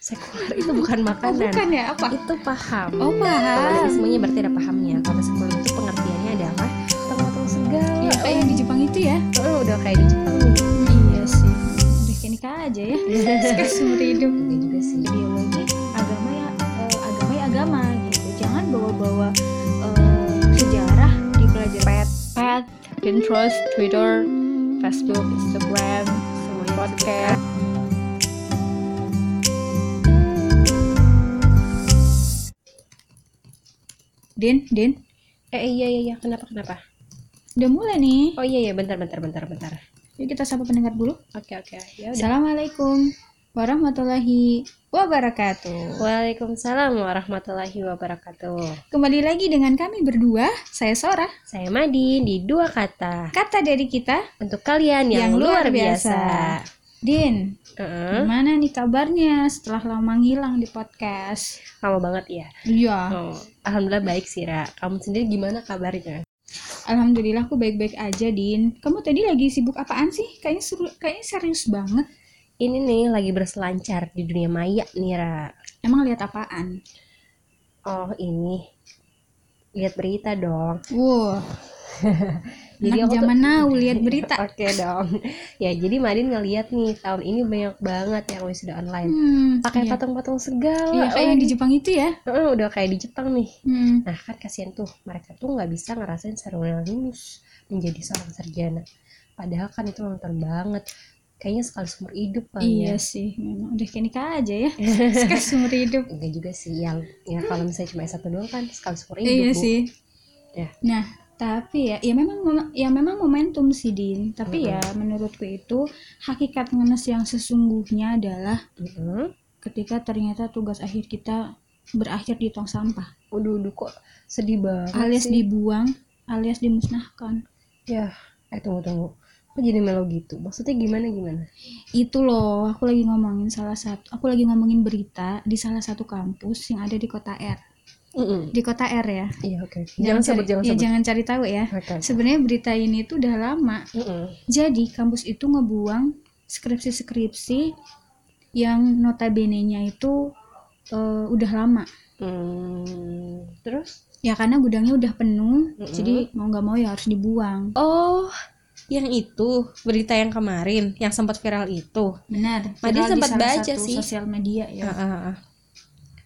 sekuler itu bukan makanan. bukan ya? Apa? Itu paham. Oh, paham. Semuanya berarti ada pahamnya. Kalau sekuler itu pengertiannya adalah potong-potong segala ya kayak yang di Jepang itu ya? Oh, udah kayak di Jepang. Iya sih. Udah kayak nikah aja ya? Sekarang seumur hidup. Enggak juga sih. Ideologi agama ya eh, agama ya agama gitu. Jangan bawa-bawa eh, sejarah di pelajaran. Pet pet Pinterest Twitter Facebook Instagram semuanya podcast Din Din? Eh iya iya iya. Kenapa kenapa? Udah mulai nih. Oh iya iya. Bentar bentar bentar bentar. Yuk kita sapa pendengar dulu. Oke oke. Ya udah. Assalamualaikum warahmatullahi wabarakatuh. Waalaikumsalam warahmatullahi wabarakatuh. Kembali lagi dengan kami berdua. Saya Sora. Saya Madin di dua kata. Kata dari kita untuk kalian yang, Yang luar luar biasa, Din Heeh. Gimana nih kabarnya setelah lama ngilang di podcast? Lama banget ya Iya. Oh, alhamdulillah baik sih Ra. Kamu sendiri gimana kabarnya? Alhamdulillah aku baik-baik aja Din. Kamu tadi lagi sibuk apaan sih? Kayaknya seru, kayaknya serius banget. Ini nih lagi berselancar di dunia maya nih Ra. Emang lihat apaan? oh ini. Lihat berita dong. Wow Jadi aku tuh- zaman now lihat berita Oke dong. Ya jadi Madin ngeliat nih tahun ini banyak banget yang wisuda online. hmm, Pakai iya. patung-patung segala. Iya kayak yang di Jepang itu ya Heeh, udah kayak di Jepang nih. hmm. Nah kan kasihan tuh mereka tuh nggak bisa ngerasain serunya lulus menjadi seorang sarjana. Padahal kan itu nonton banget. Kayaknya sekali seumur hidup kali Iya ya. sih memang Udah kayak nikah aja ya Sekali seumur hidup Enggak juga sih yang ya kalau misalnya cuma S1 doang kan sekali seumur hidup. Iya Bu. sih. Ya. Nah, tapi ya, ya memang ya memang momentum sih Din. Tapi ya menurutku itu hakikat ngenes yang sesungguhnya adalah Heeh. ketika ternyata tugas akhir kita berakhir di tong sampah, Waduh, waduh, kok sedih banget alias sih. dibuang, alias dimusnahkan. Ya, eh tunggu tunggu. Kok jadi melo gitu? Maksudnya gimana gimana? Itu loh, aku lagi ngomongin salah satu, aku lagi ngomongin berita di salah satu kampus yang ada di kota R. Mm-mm. Di kota R ya. Iya oke. Jangan sebut cari, jangan ya, sebut. jangan cari tahu ya. Oke. Sebenarnya berita ini tuh udah lama Mm-mm. Jadi kampus itu ngebuang skripsi-skripsi yang notabene-nya itu eh, udah lama. Hmm, terus? Ya karena gudangnya udah penuh, Mm-mm. jadi mau nggak mau ya harus dibuang. Oh, yang itu berita yang kemarin yang sempat viral itu. Benar. Madin viral di sempat baca satu sih. Sosial media ya. Ah, ah, ah.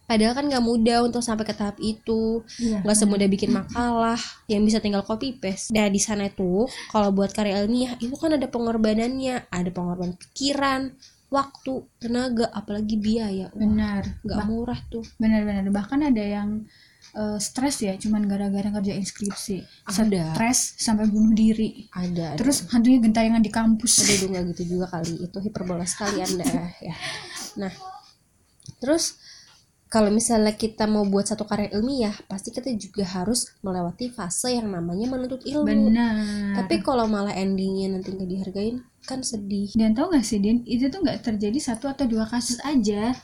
Padahal kan nggak mudah untuk sampai ke tahap itu. Iya. Nggak semudah bikin makalah yang bisa tinggal copy paste. Nah di sana itu kalau buat karya ilmiah itu kan ada pengorbanannya, ada pengorbanan pikiran, waktu, tenaga, apalagi biaya. Wah, Benar. nggak murah tuh. Benar-benar. Bahkan ada yang eh, stres ya, cuman gara-gara ngerjain skripsi. Ada. Stres sampai bunuh diri. Ada. ada. Terus hantunya gentayangan di kampus. Aduh, nggak gitu juga kali itu hiperbola sekali anda ya nah terus kalau misalnya kita mau buat satu karya ilmiah pasti kita juga harus melewati fase yang namanya menuntut ilmu Benar. tapi kalau malah endingnya nanti nggak dihargain kan sedih Dan tau gak sih Din, itu tuh nggak terjadi satu atau dua kasus aja.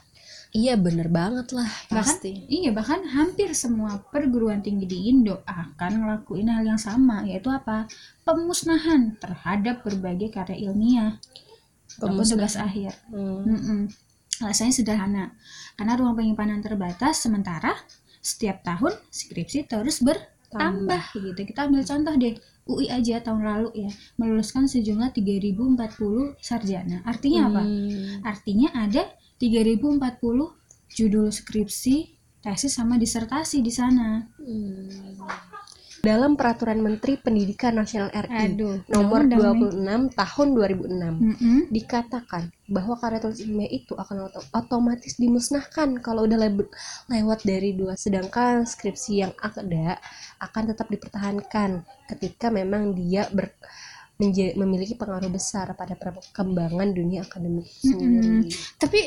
iya bener banget lah Bahkan, pasti iya bahkan hampir semua perguruan tinggi di Indo akan ngelakuin hal yang sama, yaitu apa? Pemusnahan terhadap berbagai karya ilmiah. Ataupun tugas akhir. Hmm. Mm-mm. Alasannya sederhana, karena ruang penyimpanan terbatas, sementara setiap tahun skripsi terus bertambah gitu. Kita ambil contoh deh, UI aja tahun lalu ya, meluluskan sejumlah 3040 sarjana. Artinya apa? Hmm. Artinya ada 3040 judul skripsi, tesis sama disertasi di sana. Hmm. Dalam peraturan Menteri Pendidikan Nasional RI Aduh, nomor undang-undang 26 tahun 2006 Mm-mm. dikatakan bahwa karya tulis ilmiah itu akan oto- otomatis dimusnahkan kalau udah lewat dari dua sedangkan skripsi yang ada akan tetap dipertahankan ketika memang dia ber- memiliki pengaruh besar pada perkembangan dunia akademik itu sendiri. Tapi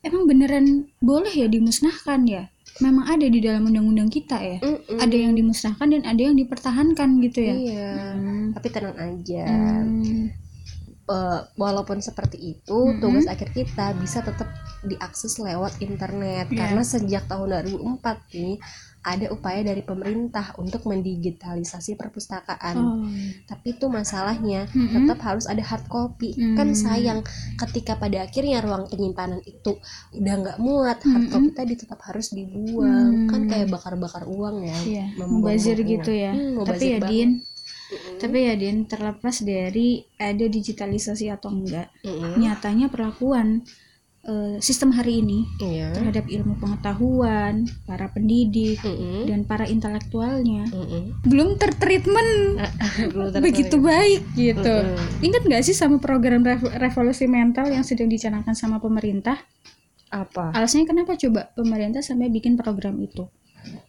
emang beneran boleh ya dimusnahkan ya? Memang ada di dalam undang-undang kita ya. Mm-mm. Ada yang dimusnahkan dan ada yang dipertahankan gitu ya. Iya, Hmm. tapi tenang aja. Hmm. eh, walaupun seperti itu Mm-mm. tugas akhir kita bisa tetap diakses lewat internet Iya. karena sejak tahun 2004 nih ada upaya dari pemerintah untuk mendigitalisasi perpustakaan Oh. tapi itu masalahnya Mm-mm. tetap harus ada hard copy kan Hmm. sayang ketika pada akhirnya ruang penyimpanan itu udah nggak muat hard Mm-mm. copy tadi tetap harus dibuang Hmm. kan kayak bakar-bakar uang ya Iya, membuang mubazir bunga. gitu ya. Hmm, Tapi ya banget. Din, Mm-mm. tapi ya Din terlepas dari ada digitalisasi atau enggak, Mm-mm. nyatanya perlakuan eh, sistem hari ini iya terhadap ilmu pengetahuan, para pendidik Mm-mm. dan para intelektualnya Mm-mm. belum tertreatment Belum begitu baik gitu. Mm-mm. Ingat nggak sih sama program rev- revolusi mental yang sedang dicanangkan sama pemerintah? apa Alasannya kenapa coba pemerintah sampai bikin program itu?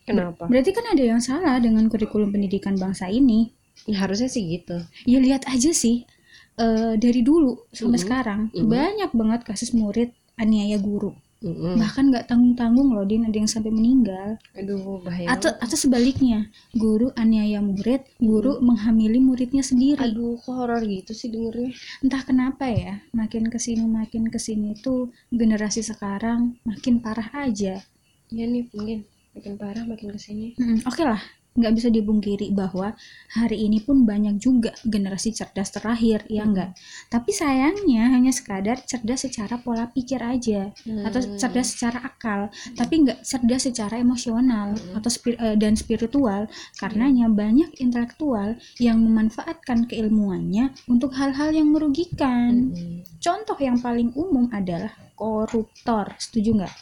kenapa Berarti kan ada yang salah dengan kurikulum pendidikan bangsa ini. ya, harusnya sih gitu Ya lihat aja sih eh, dari dulu sampai Mhm. sekarang Mhm. banyak banget kasus murid aniaya guru. Mm-mm. Bahkan nggak tanggung-tanggung loh Din ada yang sampai meninggal. aduh bahaya Atau atau sebaliknya, guru aniaya murid, guru menghamili muridnya sendiri. aduh kok horor gitu sih dengernya Entah kenapa ya, makin ke sini makin ke sini tuh generasi sekarang makin parah aja. ya nih mungkin makin parah makin ke sini Mm, Oke lah, nggak bisa dibungkiri bahwa hari ini pun banyak juga generasi cerdas terlahir, ya Hmm. enggak. Tapi sayangnya hanya sekadar cerdas secara pola pikir aja, atau Hmm. cerdas secara akal, tapi nggak cerdas secara emosional Hmm. atau spir- eh, dan spiritual. Karenanya banyak intelektual yang memanfaatkan keilmuannya untuk hal-hal yang merugikan. Mm-mm. Contoh yang paling umum adalah koruptor, setuju nggak?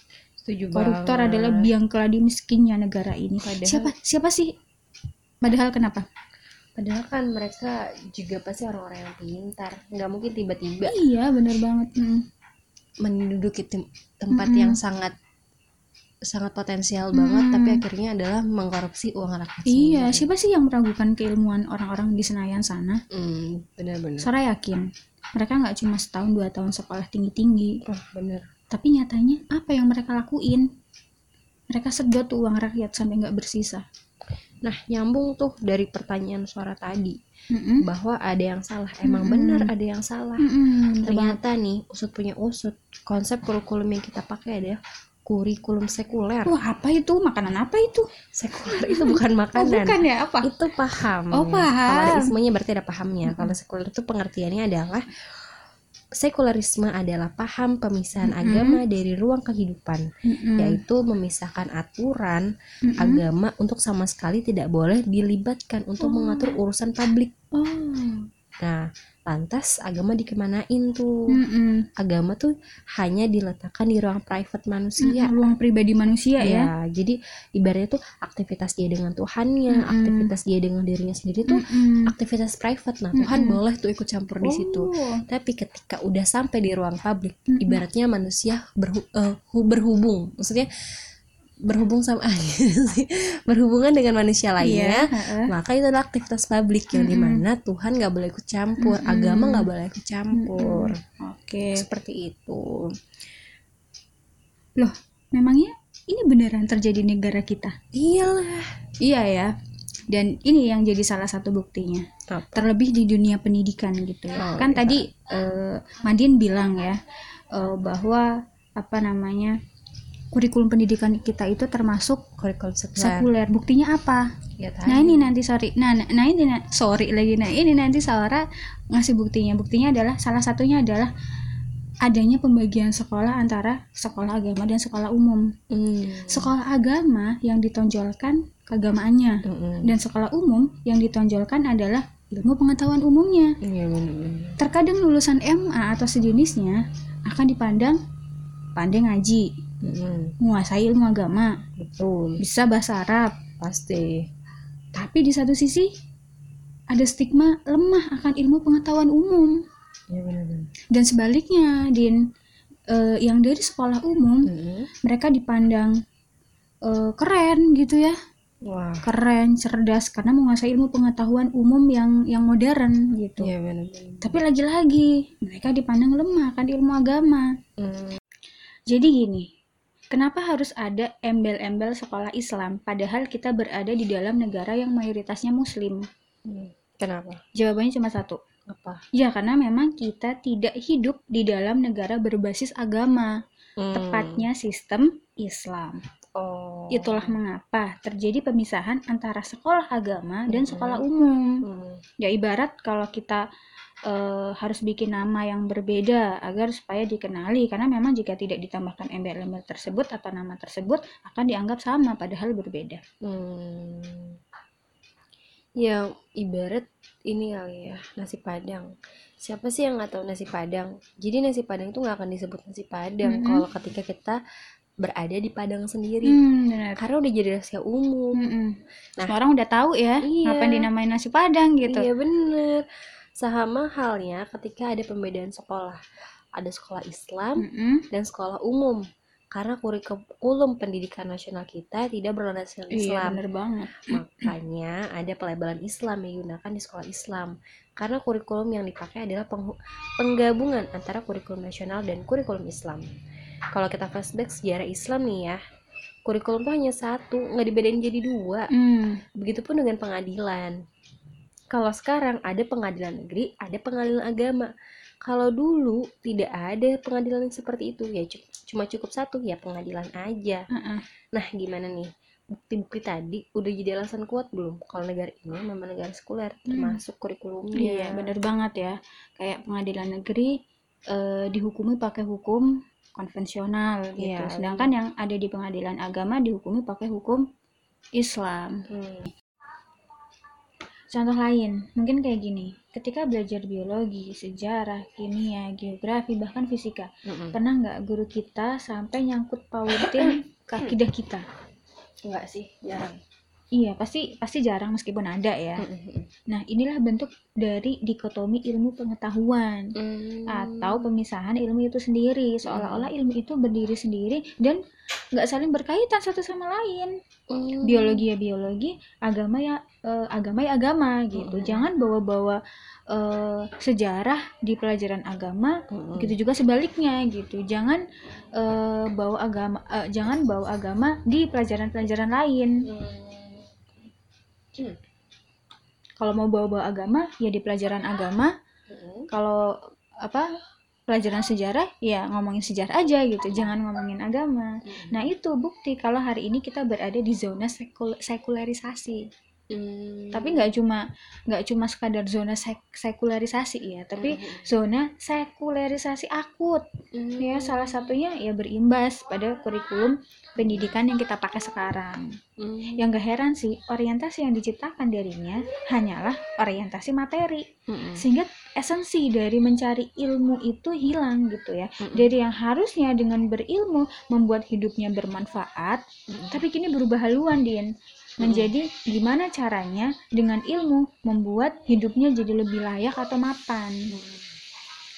Setuju Koruptor banget. adalah biang keladi miskinnya negara ini. Padahal- Siapa siapa sih? Padahal kenapa? Padahal kan mereka juga pasti orang-orang yang pintar, nggak mungkin tiba-tiba Iya, bener banget. Mm. menduduki tem- tempat Mm-mm. yang sangat sangat potensial Mm-mm. banget, tapi akhirnya adalah mengkorupsi uang rakyat. Iya, sendiri. siapa sih yang meragukan keilmuan orang-orang di Senayan sana? Hmm, benar-benar. Sora yakin mereka nggak cuma setahun dua tahun sekolah tinggi-tinggi, Oh, benar. Tapi nyatanya apa yang mereka lakuin? Mereka sedot tuh uang rakyat sampai nggak bersisa. Nah, nyambung tuh dari pertanyaan suara tadi Mm-mm. bahwa ada yang salah. Emang Mm-mm. benar ada yang salah. Banget. Ternyata nih, usut punya usut, konsep kurikulum yang kita pakai adalah kurikulum sekuler. Wah, apa itu? Makanan apa itu? Sekuler itu bukan Oh, makanan. bukan ya, apa? itu paham. Oh, paham. Kalau ada ismenya berarti ada pahamnya. Kalau sekuler itu pengertiannya adalah sekularisme adalah paham pemisahan Mm-mm. agama dari ruang kehidupan, Mm-mm. yaitu memisahkan aturan Mm-mm. agama untuk sama sekali tidak boleh dilibatkan untuk Oh. mengatur urusan publik. Oh. Nah, lantas agama dikemanain tuh? Mm-mm. Agama tuh hanya diletakkan di ruang private manusia. Mm-mm, ruang pribadi manusia ya. Ya, jadi ibaratnya tuh aktivitas dia dengan Tuhannya, Mm-mm. aktivitas dia dengan dirinya sendiri tuh Mm-mm. aktivitas private. Nah, Tuhan Mm-mm. boleh tuh ikut campur di situ. Oh. Tapi ketika udah sampai di ruang publik, ibaratnya manusia berhu- hu- berhubung, maksudnya berhubung sama sih, berhubungan dengan manusia Iya, lainnya. heeh. Maka itu adalah aktivitas publik yang Mm-mm. di mana Tuhan nggak boleh ikut campur, Mm-mm. agama nggak boleh ikut campur, Oke. seperti itu. Loh, memangnya ini beneran terjadi di negara kita? Iyalah. Iya ya. Dan ini yang jadi salah satu buktinya. Apa? Terlebih di dunia pendidikan gitu ya. Oh, kan iya. tadi eh, Madin bilang ya eh, bahwa apa namanya kurikulum pendidikan kita itu termasuk Kurikulum sekuler. sekuler. Buktinya apa? Ya, tadi. Nah ini nanti sorry, nah, nah nah ini na- sorry lagi, nah ini nanti Saura ngasih buktinya. Buktinya adalah salah satunya adalah adanya pembagian sekolah antara sekolah agama dan sekolah umum. Hmm. Sekolah agama yang ditonjolkan keagamaannya Mm-mm. dan sekolah umum yang ditonjolkan adalah ilmu pengetahuan umumnya. Benar-benar. Terkadang lulusan MA atau sejenisnya akan dipandang pandai ngaji, Mm-mm. menguasai ilmu agama, Betul. bisa bahasa Arab, Pasti. Tapi di satu sisi ada stigma lemah akan ilmu pengetahuan umum Iya benar-benar. dan sebaliknya din eh, yang dari sekolah umum Mm-mm. mereka dipandang eh, keren gitu ya Wah. keren cerdas karena menguasai ilmu pengetahuan umum yang yang modern gitu Iya benar-benar. tapi lagi-lagi mereka dipandang lemah akan ilmu agama Mm. jadi gini Kenapa harus ada embel-embel sekolah Islam padahal kita berada di dalam negara yang mayoritasnya muslim? Hmm. Kenapa? Jawabannya cuma satu. Apa? Ya, karena memang kita tidak hidup di dalam negara berbasis agama, Hmm. tepatnya sistem Islam. Oh. Itulah mengapa terjadi pemisahan antara sekolah agama dan Mhm. sekolah umum. Hmm. Ya ibarat kalau kita eh, harus bikin nama yang berbeda agar supaya dikenali karena memang jika tidak ditambahkan embel-embel tersebut atau nama tersebut akan dianggap sama padahal berbeda. Hmm. Yang ibarat ini kali ya nasi padang. Siapa sih yang nggak tahu nasi padang? Jadi nasi padang itu nggak akan disebut nasi padang Mm-mm. kalau ketika kita berada di padang sendiri. Hmm, benar. Karena udah jadi rahasia umum. Mm-mm. Nah, Semua orang udah tahu ya iya. ngapain dinamain nasi padang gitu. Iya bener. Sama halnya ketika ada pembedaan sekolah. Ada sekolah Islam Mm-mm. dan sekolah umum. Karena kurikulum pendidikan nasional kita tidak berlandaskan Iya Islam. bener banget. Makanya ada pelabelan Islam yang digunakan di sekolah Islam. Karena kurikulum yang dipakai adalah penggabungan antara kurikulum nasional dan kurikulum Islam. Kalau kita flashback sejarah Islam nih ya, kurikulum tuh hanya satu, nggak dibedain jadi dua. Hmm. Begitupun dengan pengadilan. Kalau sekarang ada pengadilan negeri, ada pengadilan agama. Kalau dulu tidak ada pengadilan seperti itu, ya cu- cuma cukup satu, ya pengadilan aja. Uh-uh. Nah, gimana nih? Bukti-bukti tadi udah jadi alasan kuat belum? Kalau negara ini memang negara sekuler, Hmm. termasuk kurikulumnya. Iya bener banget ya. Kayak pengadilan negeri eh, dihukumi pakai hukum konvensional gitu. Iya. Sedangkan yang ada di pengadilan agama dihukumi pakai hukum Islam. Hmm. Contoh lain, mungkin kayak gini. Ketika belajar biologi, sejarah, kimia, geografi, bahkan fisika, Mm-mm. pernah nggak guru kita sampai nyangkut pautin ke akidah kita? Enggak sih, jarang. Iya, pasti pasti jarang meskipun ada ya. Mm-mm. Nah, inilah bentuk dari dikotomi ilmu pengetahuan. Hmm. atau pemisahan ilmu itu sendiri seolah-olah ilmu itu berdiri sendiri dan nggak saling berkaitan satu sama lain Hmm. biologi ya biologi agama ya eh, agama ya agama gitu Mm-mm. jangan bawa-bawa eh, sejarah di pelajaran agama Mm-mm. gitu juga sebaliknya gitu jangan eh, bawa agama eh, jangan bawa agama di pelajaran-pelajaran lain Hmm. kalau mau bawa-bawa agama ya di pelajaran agama. Mm-mm. kalau apa pelajaran sejarah ya ngomongin sejarah aja gitu. Jangan ngomongin agama. Nah itu bukti kalau hari ini kita berada di zona sekul- sekularisasi Hmm. tapi nggak cuma nggak cuma sekadar zona sek- sekularisasi ya tapi Mm-mm. zona sekularisasi akut Hmm. ya salah satunya ya berimbas pada kurikulum pendidikan yang kita pakai sekarang Hmm. yang gak heran sih orientasi yang diciptakan darinya hanyalah orientasi materi Mm-mm. sehingga esensi dari mencari ilmu itu hilang gitu ya Mm-mm. dari yang harusnya dengan berilmu membuat hidupnya bermanfaat Mm-mm. tapi kini berubah haluan Din menjadi gimana caranya dengan ilmu membuat hidupnya jadi lebih layak atau mapan?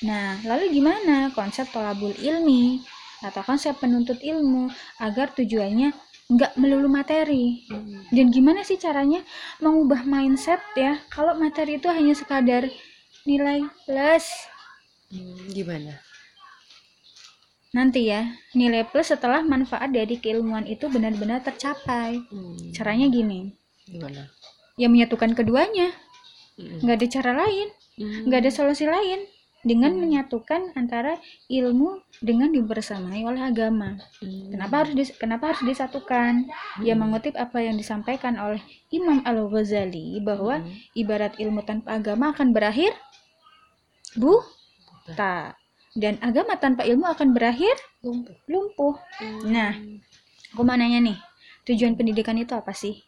Nah lalu gimana konsep tolabul ilmi atau konsep penuntut ilmu agar tujuannya nggak melulu materi? Hmm. dan gimana sih caranya mengubah mindset ya kalau materi itu hanya sekadar nilai plus? Hmm, gimana? Nanti ya nilai plus setelah manfaat dari keilmuan itu benar-benar tercapai Hmm. caranya gini gimana? ya menyatukan keduanya nggak ada cara lain Hmm. nggak ada solusi lain dengan Hmm. menyatukan antara ilmu dengan dibersamai oleh agama Hmm. kenapa harus dis- kenapa harus disatukan ya Hmm. mengutip apa yang disampaikan oleh Imam Al Ghazali bahwa Hmm. ibarat ilmu tanpa agama akan berakhir buta dan agama tanpa ilmu akan berakhir lumpuh. lumpuh. Hmm. Nah. Aku mau nanya nih, tujuan pendidikan itu apa sih?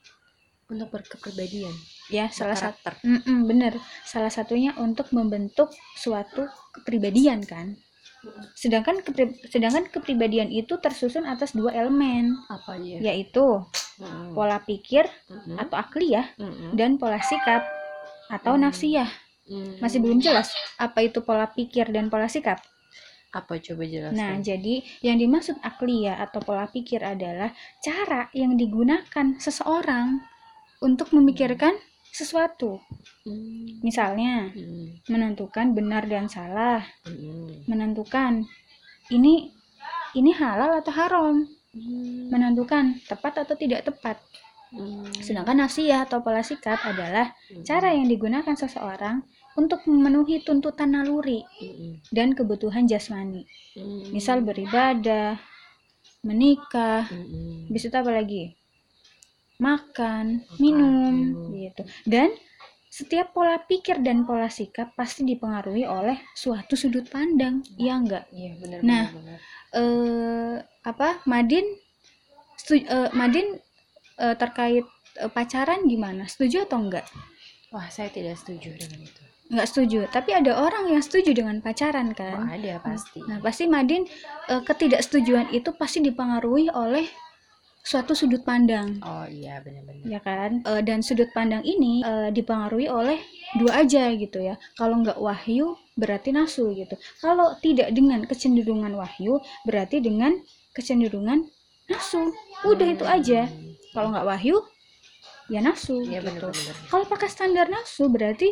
untuk berkepribadian, Ya, salah satu karakter. bener. Salah satunya untuk membentuk suatu kepribadian kan. Sedangkan kepri- sedangkan kepribadian itu tersusun atas dua elemen, Apa aja? yaitu Mm-mm. pola pikir Mm-mm. atau akliyah Mm-mm. dan pola sikap atau Hmm. nafsiyah. Mm. Masih belum jelas apa itu pola pikir dan pola sikap. Apa coba jelaskan? Nah, jadi yang dimaksud akliyah atau pola pikir adalah cara yang digunakan seseorang untuk memikirkan sesuatu. Hmm. Misalnya, Mm. menentukan benar dan salah, Mm. menentukan ini ini halal atau haram, Mm. menentukan tepat atau tidak tepat. Mm. Sedangkan nafsiyah atau pola sikap adalah Mm. cara yang digunakan seseorang untuk memenuhi tuntutan naluri dan kebutuhan jasmani. Misal beribadah, menikah, habis itu apa lagi? Makan, Makan, minum, gitu. Dan setiap pola pikir dan pola sikap pasti dipengaruhi oleh suatu sudut pandang, iya enggak? Iya benar Nah, benar, benar. eh apa Madin stu- eh, Madin eh, terkait eh, pacaran gimana? Setuju atau enggak? Wah saya tidak setuju dengan itu. Enggak setuju, tapi ada orang yang setuju dengan pacaran Oh, kan. ada pasti. Nah, pasti Madin eh, ketidaksetujuan itu pasti dipengaruhi oleh suatu sudut pandang, Oh iya benar-benar. ya kan? Eh, dan sudut pandang ini eh, dipengaruhi oleh dua aja gitu ya. Kalau nggak wahyu berarti nafsu gitu. Kalau tidak dengan kecenderungan wahyu berarti dengan kecenderungan nafsu. Udah itu aja. Kalau nggak wahyu ya nafsu Iya gitu. Kalau pakai standar nafsu berarti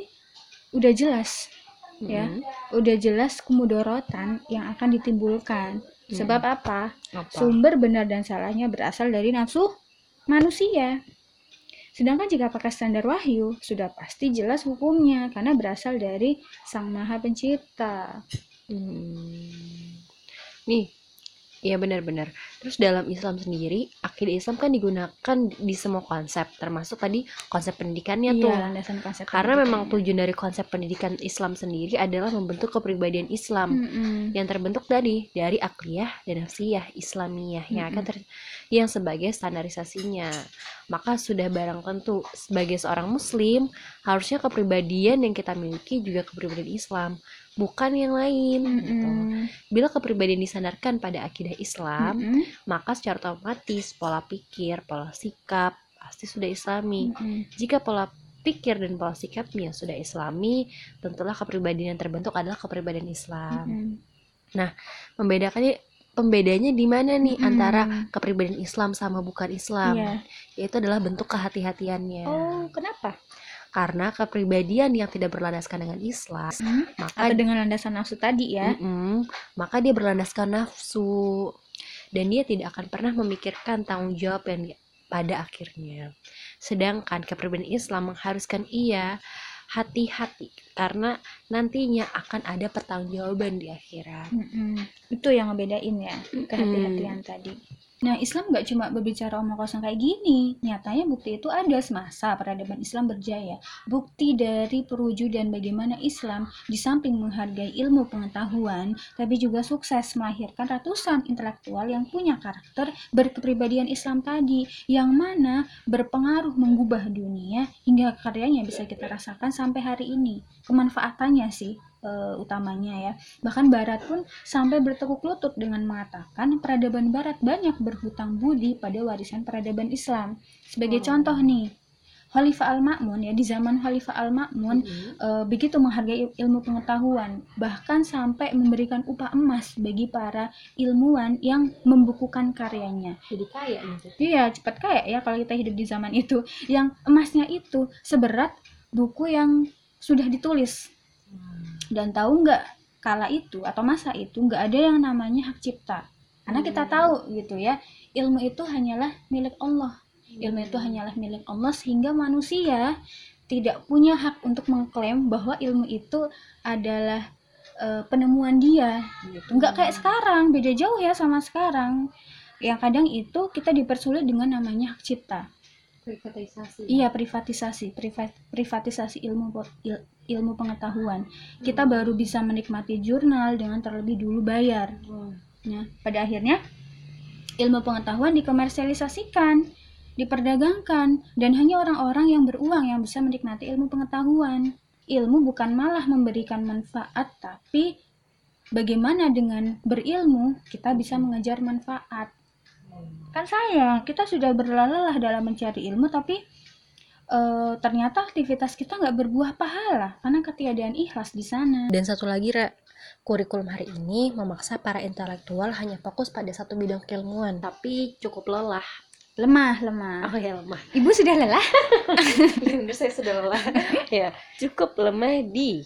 udah jelas ya. Mm-mm. udah jelas kemudorotan yang akan ditimbulkan. Hmm. Sebab apa? Apa? Sumber benar dan salahnya berasal dari nafsu manusia. Sedangkan jika pakai standar wahyu, sudah pasti jelas hukumnya karena berasal dari Sang Maha Pencipta. Hmm. Nih, iya benar-benar. Terus dalam Islam sendiri, akidah Islam kan digunakan di semua konsep, termasuk tadi konsep pendidikannya tuh. Iya, landasan konsep Karena memang pendidikannya. tujuan dari konsep pendidikan Islam sendiri adalah membentuk kepribadian Islam Mm-mm. yang terbentuk tadi dari akliyah dan nafsiyah Islamiyah yang akan ter- yang sebagai standarisasinya. Maka sudah barang tentu sebagai seorang muslim harusnya kepribadian yang kita miliki juga kepribadian Islam, bukan yang lain gitu. Mm-mm. Bila kepribadian disandarkan pada akidah Islam, Mm-mm. maka secara otomatis pola pikir, pola sikap pasti sudah islami. Mm-mm. Jika pola pikir dan pola sikapnya sudah islami, tentulah kepribadian yang terbentuk adalah kepribadian Islam. Mm-mm. Membedakannya pembedanya di mana nih Mm-mm. antara kepribadian Islam sama bukan Islam? Iya. Yaitu adalah bentuk kehati-hatiannya. Oh, kenapa? Karena kepribadian yang tidak berlandaskan dengan Islam, Hmm? maka Atau dengan landasan nafsu tadi ya? Mm-mm. maka dia berlandaskan nafsu dan dia tidak akan pernah memikirkan tanggung jawab yang pada akhirnya. Sedangkan kepribadian Islam mengharuskan ia hati-hati karena nantinya akan ada pertanggungjawaban di akhirat. Mm-mm. Itu yang ngebedain ya kehati-hatian tadi. Nah Islam nggak cuma berbicara omong kosong kayak gini. Nyatanya bukti itu ada semasa peradaban Islam berjaya. Bukti dari perwujudan bagaimana Islam di samping menghargai ilmu pengetahuan, tapi juga sukses melahirkan ratusan intelektual yang punya karakter berkepribadian Islam tadi, yang mana berpengaruh mengubah dunia hingga karyanya bisa kita rasakan sampai hari ini. Kemanfaatannya sih eh, utamanya ya. Bahkan Barat pun sampai bertekuk lutut dengan mengatakan peradaban Barat banyak berhutang budi pada warisan peradaban Islam. Sebagai Oh. contoh nih, Khalifah Al-Ma'mun ya di zaman Khalifah Al-Ma'mun Mm-mm. eh, begitu menghargai ilmu pengetahuan, bahkan sampai memberikan upah emas bagi para ilmuwan yang membukukan karyanya. Jadi kaya gitu. Iya, cepat kaya ya kalau kita hidup di zaman itu. Yang emasnya itu seberat buku yang sudah ditulis. Dan tahu nggak kala itu atau masa itu nggak ada yang namanya hak cipta. Karena kita Hmm. tahu gitu ya, ilmu itu hanyalah milik Allah. Ilmu itu hanyalah milik Allah sehingga manusia tidak punya hak untuk mengklaim bahwa ilmu itu adalah eh, penemuan dia gitu. Nggak kayak sekarang, beda jauh ya sama sekarang. Yang kadang itu kita dipersulit dengan namanya hak cipta. Privatisasi. Iya privatisasi, priva- privatisasi ilmu il- ilmu pengetahuan. Kita baru bisa menikmati jurnal dengan terlebih dulu bayar. Oh. Nah, pada akhirnya ilmu pengetahuan dikomersialisasikan, diperdagangkan, dan hanya orang-orang yang beruang yang bisa menikmati ilmu pengetahuan. Ilmu bukan malah memberikan manfaat, tapi bagaimana dengan berilmu kita bisa mengejar manfaat. Kan sayang, kita sudah berlelah dalam mencari ilmu, tapi eh, ternyata aktivitas kita nggak berbuah pahala karena ketiadaan ikhlas di sana. Dan satu lagi, Ra, kurikulum hari ini memaksa para intelektual hanya fokus pada satu bidang keilmuan, tapi cukup lelah. Lemah, lemah. Oh ya lemah. Ibu sudah lelah? Bener saya sudah lelah. ya, cukup lemah di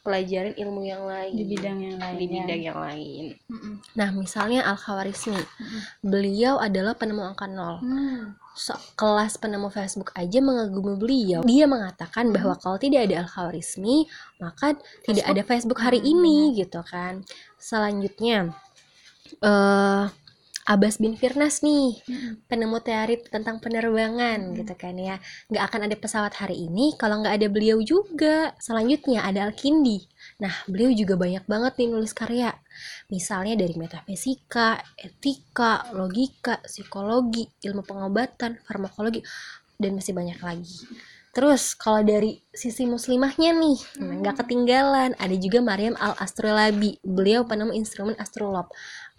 pelajaran ilmu yang lain di bidang yang lain di ya. bidang yang lain Mm-mm. nah misalnya al khawarizmi Mm-mm. beliau adalah penemu angka nol Hmm. So, kelas penemu Facebook aja mengagumi beliau. Dia mengatakan bahwa kalau tidak ada Al-Khawarizmi, maka tidak Facebook. ada Facebook hari Hmm, ini gitu kan. Selanjutnya eh Abbas bin Firnas nih, penemu teori tentang penerbangan Hmm. gitu kan ya. Nggak akan ada pesawat hari ini kalau nggak ada beliau juga. Selanjutnya ada Al-Kindi. Nah, beliau juga banyak banget nih nulis karya. Misalnya dari metafisika, etika, logika, psikologi, ilmu pengobatan, farmakologi, dan masih banyak lagi. Terus kalau dari sisi muslimahnya nih, nggak ketinggalan. Ada juga Maryam Al Astrolabi. Beliau penemu instrumen astrolab.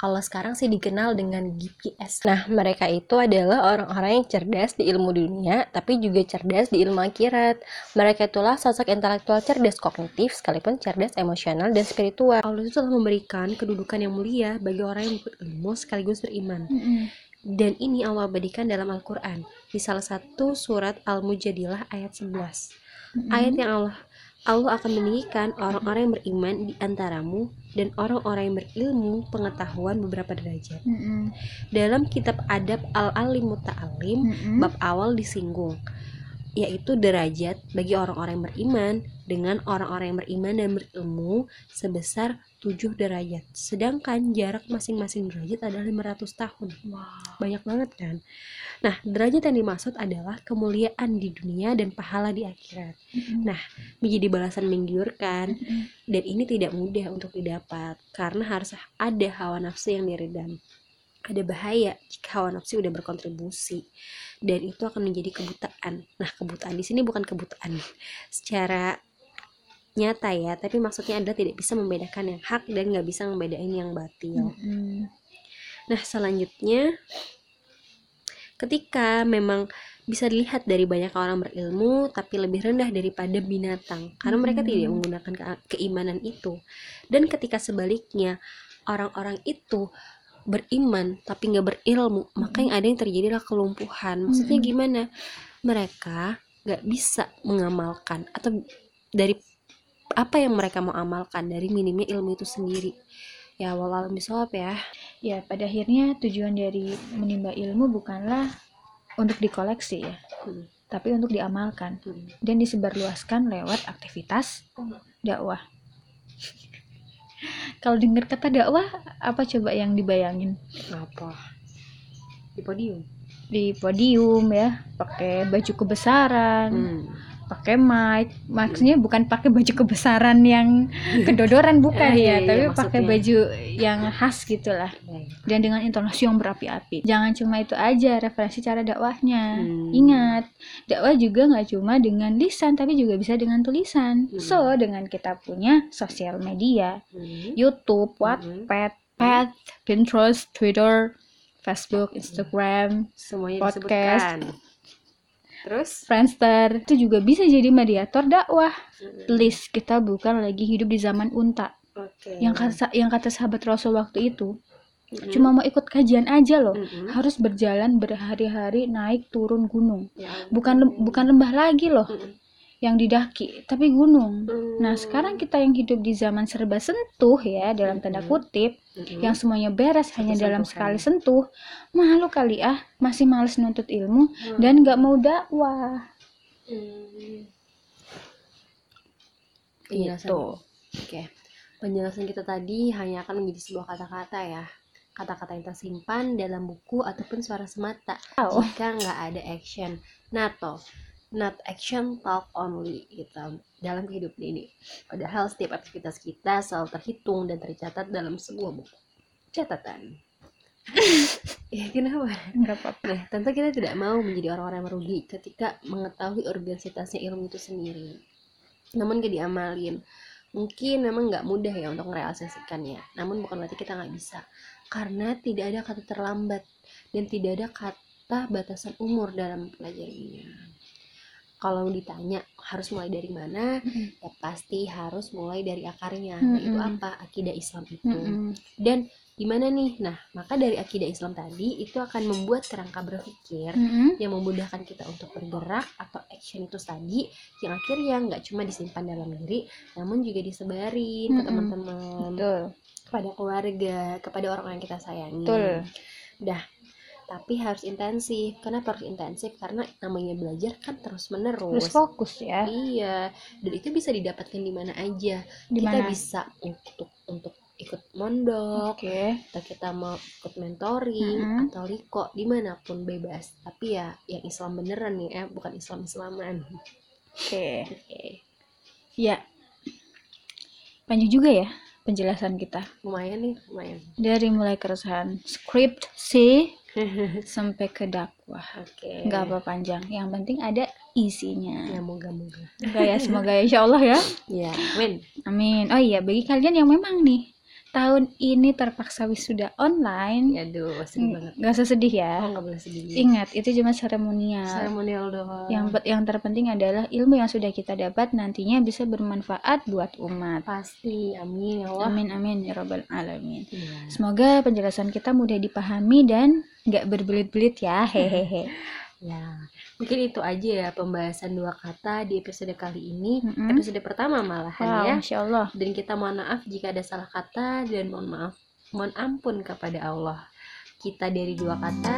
Kalau sekarang sih dikenal dengan GPS. Nah, mereka itu adalah orang-orang yang cerdas di ilmu dunia, tapi juga cerdas di ilmu akhirat. Mereka itulah sosok intelektual cerdas kognitif, sekalipun cerdas emosional dan spiritual. Allah itu telah memberikan kedudukan yang mulia bagi orang yang berilmu sekaligus beriman. Mm-mm. Dan ini Allah abadikan dalam Al-Quran di salah satu surat Al-Mujadilah ayat 11. Mm-mm. Ayat yang Allah Allah akan meninggikan orang-orang yang beriman di antaramu dan orang-orang yang berilmu pengetahuan beberapa derajat. Mm-mm. Dalam kitab adab Al-Alim Muta'alim, Mm-mm. bab awal disinggung yaitu derajat bagi orang-orang yang beriman dengan orang-orang yang beriman dan berilmu sebesar 7 derajat. Sedangkan jarak masing-masing derajat adalah 500 tahun. Wow. Banyak banget kan? Nah, derajat yang dimaksud adalah kemuliaan di dunia dan pahala di akhirat. Mm-mm. Nah, menjadi balasan menggiurkan Mm-mm. dan ini tidak mudah untuk didapat karena harus ada hawa nafsu yang diredam. Ada bahaya jika hawa nafsu udah berkontribusi dan itu akan menjadi kebutaan. Nah, kebutaan di sini bukan kebutaan secara nyata ya, tapi maksudnya adalah tidak bisa membedakan yang hak dan nggak bisa membedain yang batil. Mm-mm. Nah, selanjutnya ketika memang bisa dilihat dari banyak orang berilmu tapi lebih rendah daripada binatang karena mereka Hmm. tidak menggunakan ke- keimanan itu. Dan ketika sebaliknya orang-orang itu beriman tapi nggak berilmu, maka yang ada yang terjadi adalah kelumpuhan. Maksudnya Hmm. gimana? Mereka nggak bisa mengamalkan atau dari apa yang mereka mau amalkan dari minimnya ilmu itu sendiri. Ya walau bisawab ya. Ya, pada akhirnya tujuan dari menimba ilmu bukanlah untuk dikoleksi ya, Hmm. tapi untuk diamalkan Hmm. dan disebarluaskan lewat aktivitas dakwah. Kalau dengar kata dakwah, apa coba yang dibayangin? apa di podium Di podium ya, pakai baju kebesaran, hmm. Pakai mic. Maksudnya bukan pakai baju kebesaran yang kedodoran bukan iya, ya, iya, tapi pakai baju yang khas gitulah. dan dengan intonasi yang berapi-api. Jangan cuma itu aja referensi cara dakwahnya. Hmm. Ingat, dakwah juga nggak cuma dengan lisan, tapi juga bisa dengan tulisan. Hmm. So, dengan kita punya sosial media, Hmm. YouTube, Hmm. Wattpad, Pad, Pinterest, Twitter, Facebook, Instagram, semuanya Podcast. disebutkan terus Friendster, itu juga bisa jadi mediator dakwah. Hmm. Please, kita bukan lagi hidup di zaman unta. oke Yang kata yang kata sahabat Rasul waktu itu, Hmm. cuma mau ikut kajian aja loh. Hmm. harus berjalan berhari-hari naik turun gunung Ya bukan lem- bukan lembah lagi loh Hmm. Yang didaki tapi gunung Hmm. nah sekarang kita yang hidup di zaman serba sentuh ya dalam tanda Mhm. kutip Hmm. yang semuanya beres hanya dalam sekali sentuh malu kali ah masih males nuntut ilmu Hmm. dan nggak mau dakwah Hmm. Penjelasan. gitu Oke, penjelasan kita tadi hanya akan menjadi sebuah kata-kata ya. Kata-kata yang tersimpan dalam buku ataupun suara semata. Oh. Jika nggak ada action. Nato, not action talk only gitu dalam kehidupan ini. Padahal setiap aktivitas kita selalu terhitung dan tercatat dalam sebuah buku catatan. ya kenapa? nggak apa-apa Nah, tentu kita tidak mau menjadi orang-orang yang merugi ketika mengetahui organisasinya ilmu itu sendiri. Namun gak diamalin. Mungkin memang nggak mudah ya untuk merealisasikannya. Namun bukan berarti kita nggak bisa. Karena tidak ada kata terlambat dan tidak ada kata batasan umur dalam pelajarinya. Kalau ditanya harus mulai dari mana ya pasti harus mulai dari akarnya Mm-mm. yaitu apa akidah Islam itu Mm-mm. dan gimana nih nah maka dari akidah Islam tadi itu akan membuat kerangka berpikir Mm-mm. yang memudahkan kita untuk bergerak atau action itu tadi yang akhirnya nggak cuma disimpan dalam diri namun juga disebarin ke Mm-mm. teman-teman kepada keluarga kepada orang yang kita sayangi Betul. dah tapi harus intensif kenapa harus intensif karena namanya belajar kan terus Terus menerus fokus ya. iya dan itu bisa didapatkan di mana aja Di kita bisa untuk untuk ikut mondok Oke. atau kita mau ikut mentoring Mm-mm. atau liko di mana pun bebas tapi ya yang Islam beneran nih eh bukan Islam Islaman Oke. oke Ya. Panjang juga ya penjelasan kita. lumayan nih lumayan Dari mulai keresahan skripsi sampai ke dakwah. oke Nggak apa panjang. Yang penting ada isinya. ya moga moga ya, semoga ya, insya Allah ya. ya win Amin. Oh iya, bagi kalian yang memang nih tahun ini terpaksa wisuda online, ya aduh sedih banget nggak usah sedih ya. oh nggak boleh sedih Ingat, itu cuma seremonial. seremonial doang Yang yang terpenting adalah ilmu yang sudah kita dapat nantinya bisa bermanfaat buat umat. pasti amin ya Allah Amin amin ya robbal alamin. Iya. Semoga penjelasan kita mudah dipahami dan nggak berbelit-belit ya. Hehehe. Ya, mungkin itu aja ya pembahasan dua kata di episode kali ini. Mm-mm. Episode pertama malahan Wow, ya. masya Allah. Dan kita mohon maaf jika ada salah kata dan mohon maaf, mohon ampun kepada Allah. Kita dari dua kata,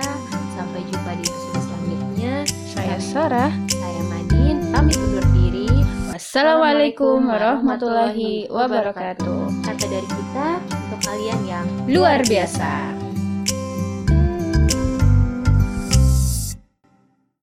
sampai jumpa di episode selanjutnya. Saya Sarah. Saya Madin, pamit undur diri. Wassalamualaikum warahmatullahi wabarakatuh. Kata dari kita untuk kalian yang Luar biasa.